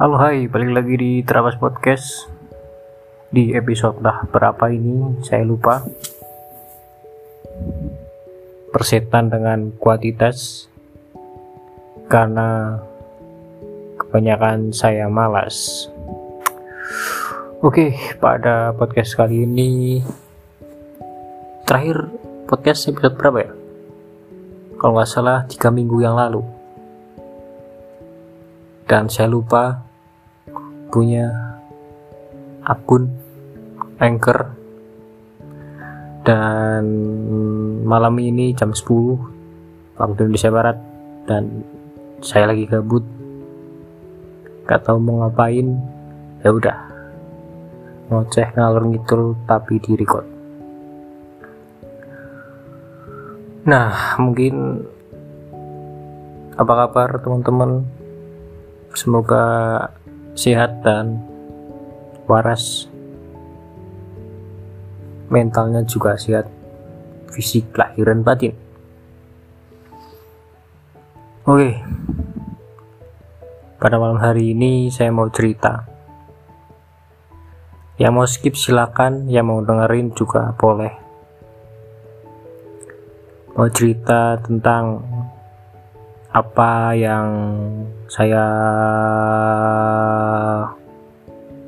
Halo hai, balik lagi di Terabas Podcast. Di episode dah berapa ini, saya lupa. Persetan dengan kuantitas. Karena kebanyakan saya malas. Oke, pada podcast kali ini. Terakhir podcast episode berapa ya? Kalau nggak salah, tiga minggu yang lalu. Dan saya lupa punya akun Anchor. Dan malam ini jam 10 waktu Indonesia Barat dan saya lagi gabut. Gak tahu mau ngapain. Ya udah ngoceh ngalur ngidul tapi di record. Nah mungkin apa kabar teman-teman? Semoga sehat dan waras. Mentalnya juga sehat fisik lahiran batin. Oke. Pada malam hari ini saya mau cerita. Yang mau skip silakan yang mau dengerin juga boleh. Mau cerita tentang apa yang saya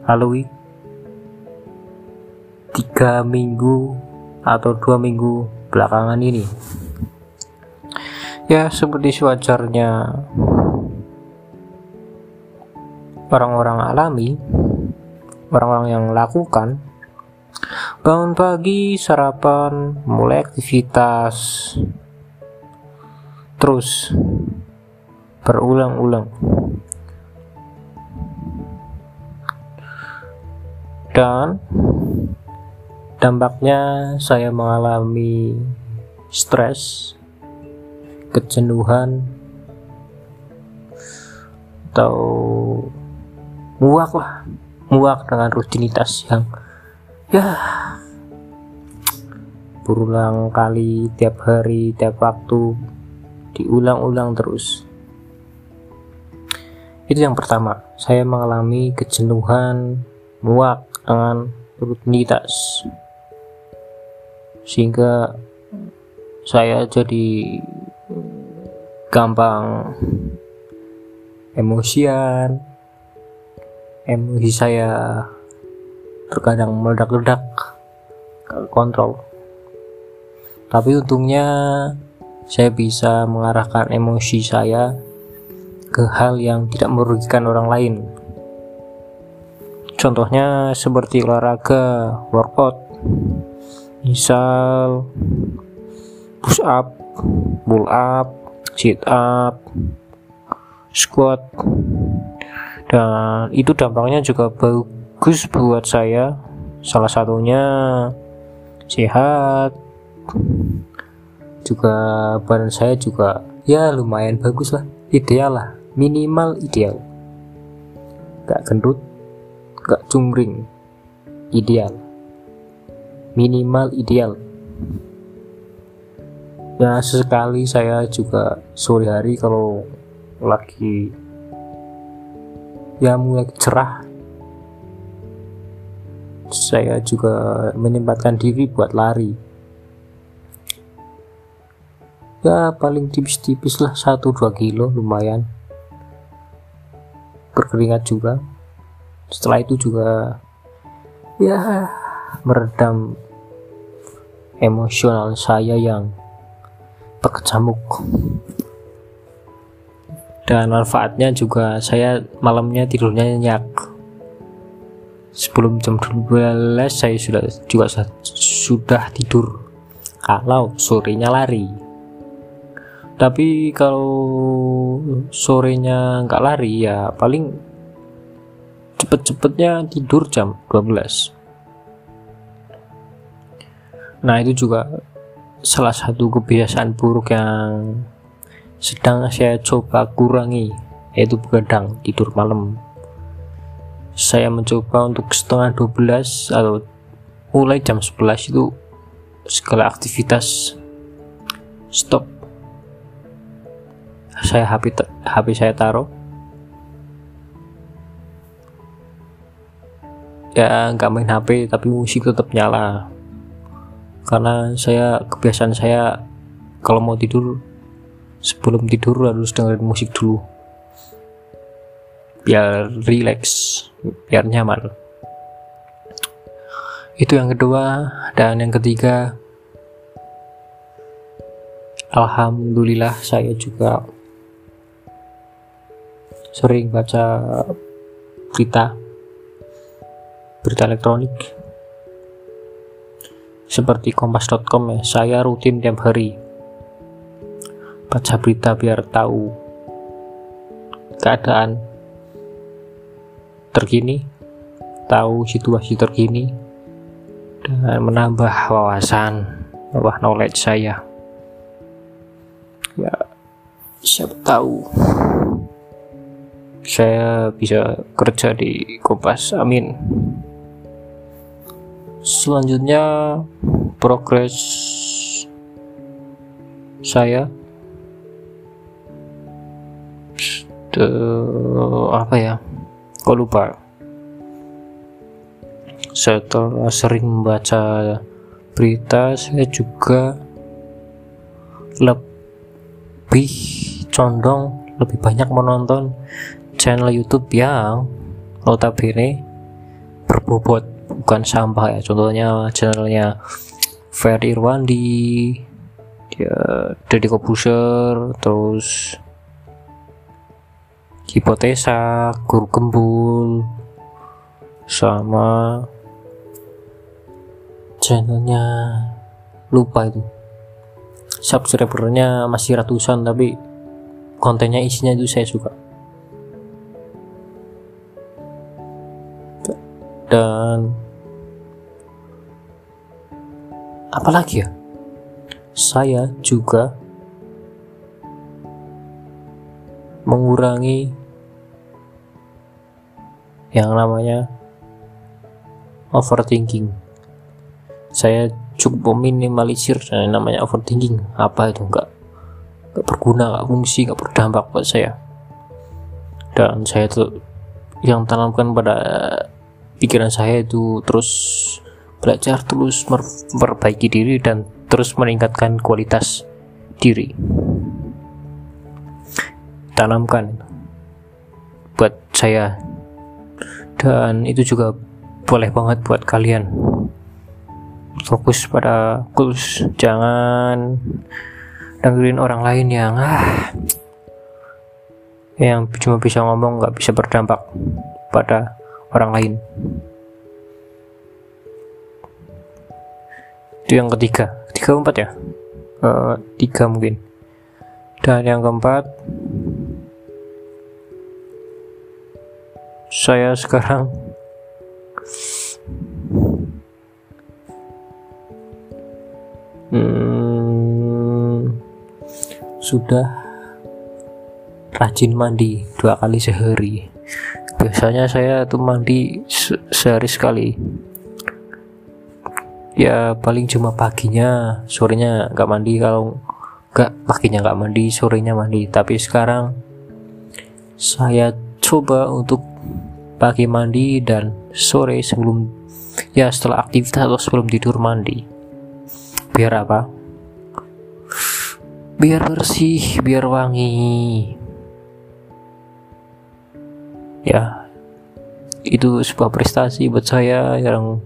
lalui? Tiga minggu atau dua minggu belakangan ini. Ya seperti sewajarnya orang-orang alami orang-orang yang lakukan bangun pagi sarapan mulai aktivitas terus berulang-ulang. Dan dampaknya saya mengalami stres kejenuhan atau muak lah muak dengan rutinitas yang ya berulang kali tiap hari tiap waktu diulang-ulang terus. Itu yang pertama, saya mengalami kejenuhan, muak dengan rutinitas. Sehingga saya jadi gampang emosian, emosi saya terkadang meledak-ledak kontrol. Tapi untungnya saya bisa mengarahkan emosi saya ke hal yang tidak merugikan orang lain. Contohnya seperti olahraga, workout, misal push up, pull up, sit up, squat, dan itu dampaknya juga bagus buat saya. Salah satunya sehat, juga badan saya juga ya lumayan bagus lah. Ideal lah. Minimal ideal. Gak gendut gak cungring ideal. Minimal ideal. Ya sesekali saya juga sore hari kalau lagi ya mulai cerah saya juga menyempatkan diri buat lari ya paling tipis-tipis lah 1-2 kilo lumayan. Berkeringat juga. Setelah itu juga ya meredam emosional saya yang berkecamuk dan manfaatnya juga saya malamnya tidurnya nyenyak. Sebelum jam 12 saya sudah juga sudah tidur. Kalau sorenya lari tapi kalau sorenya nggak lari ya paling cepet-cepetnya tidur jam 12 nah itu juga salah satu kebiasaan buruk yang sedang saya coba kurangi yaitu begadang tidur malam. Saya mencoba untuk setengah 12 atau mulai jam 11 itu segala aktivitas stop saya HP HP saya taruh. Ya nggak main HP tapi musik tetap nyala. Karena saya kebiasaan saya kalau mau tidur sebelum tidur harus dengerin musik dulu. Biar relax biar nyaman. Itu yang kedua dan yang ketiga Alhamdulillah saya juga sering baca berita berita elektronik. Seperti kompas.com ya saya rutin tiap hari baca berita biar tahu keadaan terkini tahu situasi terkini dan menambah wawasan menambah knowledge saya. Ya siapa tahu saya bisa kerja di Kompas. Amin. Selanjutnya progres saya. De, apa ya? Kok lupa? Setelah sering membaca berita saya juga lebih condong lebih banyak menonton channel YouTube yang notabene berbobot bukan sampah ya. Contohnya channelnya Ferry Irwandi dia Deddy Kobuser terus Hipotesa Guru Gembul sama channelnya lupa itu. Subscribernya masih ratusan tapi kontennya isinya itu saya suka dan apalagi ya? Saya juga mengurangi yang namanya overthinking. Saya cukup meminimalisir yang namanya overthinking. Apa itu? Enggak enggak berguna enggak fungsi enggak berdampak buat saya. Dan saya tuh yang tanamkan pada pikiran saya itu terus belajar terus memperbaiki diri dan terus meningkatkan kualitas diri. Tanamkan buat saya. Dan itu juga boleh banget buat kalian. Fokus pada goals. Jangan dengerin orang lain yang ah yang cuma bisa ngomong nggak bisa berdampak pada orang lain. Itu yang ketiga. Ketiga keempat ya? Uh, tiga mungkin. Dan yang keempat saya sekarang hmm, sudah rajin mandi dua kali sehari biasanya saya tuh mandi se sehari sekali. Ya paling cuma paginya sorenya nggak mandi. Kalau nggak paginya nggak mandi sorenya mandi. Tapi sekarang saya coba untuk pagi mandi dan sore sebelum ya setelah aktivitas atau sebelum tidur mandi. Biar apa? Biar bersih biar wangi ya itu sebuah prestasi buat saya yang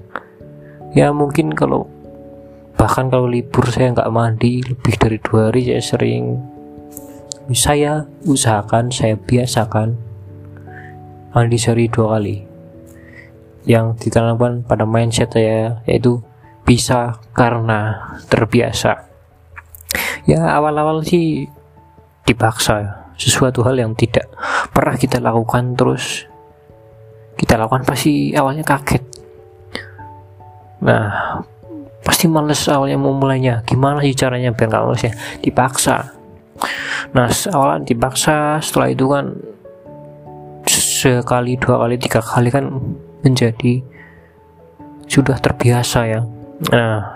ya mungkin kalau bahkan kalau libur saya nggak mandi lebih dari dua hari saya sering saya usahakan saya biasakan mandi sehari dua kali. Yang ditanamkan pada mindset saya yaitu bisa karena terbiasa. Ya awal-awal sih dipaksa sesuatu hal yang tidak pernah kita lakukan terus kita lakukan pasti awalnya kaget. Nah pasti males awalnya mau mulainya gimana sih caranya biar nggak males ya? Dipaksa. Nah awalnya dipaksa setelah itu kan sekali dua kali tiga kali kan menjadi sudah terbiasa ya. Nah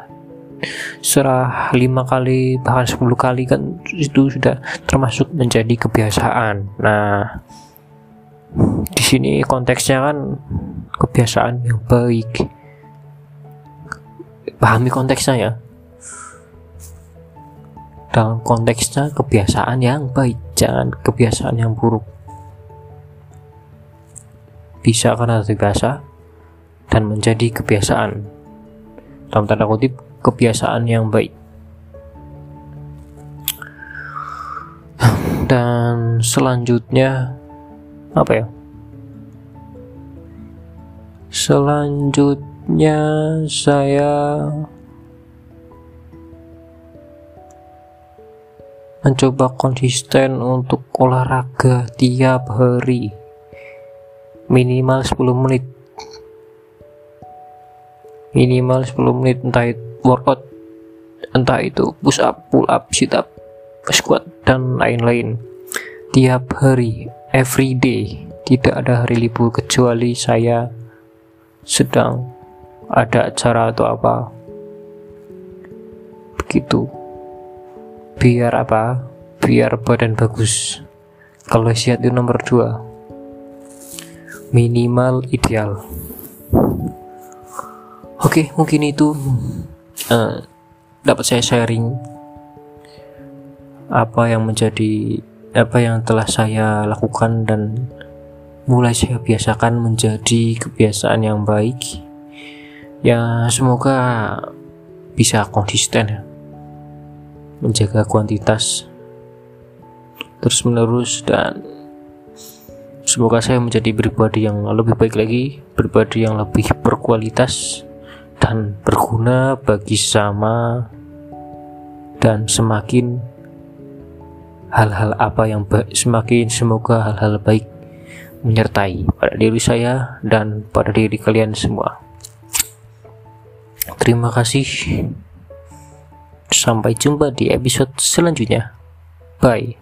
setelah lima kali bahkan sepuluh kali kan itu sudah termasuk menjadi kebiasaan. Nah di sini konteksnya kan kebiasaan yang baik. Pahami konteksnya ya? Dalam konteksnya kebiasaan yang baik jangan kebiasaan yang buruk. Bisa karena terbiasa dan menjadi kebiasaan. Dalam tanda kutip kebiasaan yang baik. Dan selanjutnya apa ya? Selanjutnya saya mencoba konsisten untuk olahraga tiap hari. Minimal 10 menit. Minimal 10 menit entah itu workout entah itu push up, pull up, sit up, squat dan lain-lain. Tiap hari every day tidak ada hari libur kecuali saya sedang ada acara atau apa. Begitu. Biar apa? Biar badan bagus. Kalau sehat itu nomor dua. Minimal ideal. Oke mungkin itu uh, dapat saya sharing apa yang menjadi apa yang telah saya lakukan dan mulai saya biasakan menjadi kebiasaan yang baik. Ya semoga bisa konsisten ya. Menjaga kuantitas terus menerus dan semoga saya menjadi pribadi yang lebih baik lagi pribadi yang lebih berkualitas dan berguna bagi sama dan semakin hal-hal apa yang baik semakin semoga hal-hal baik menyertai pada diri saya dan pada diri kalian semua terima kasih Sampai jumpa di episode selanjutnya. Bye.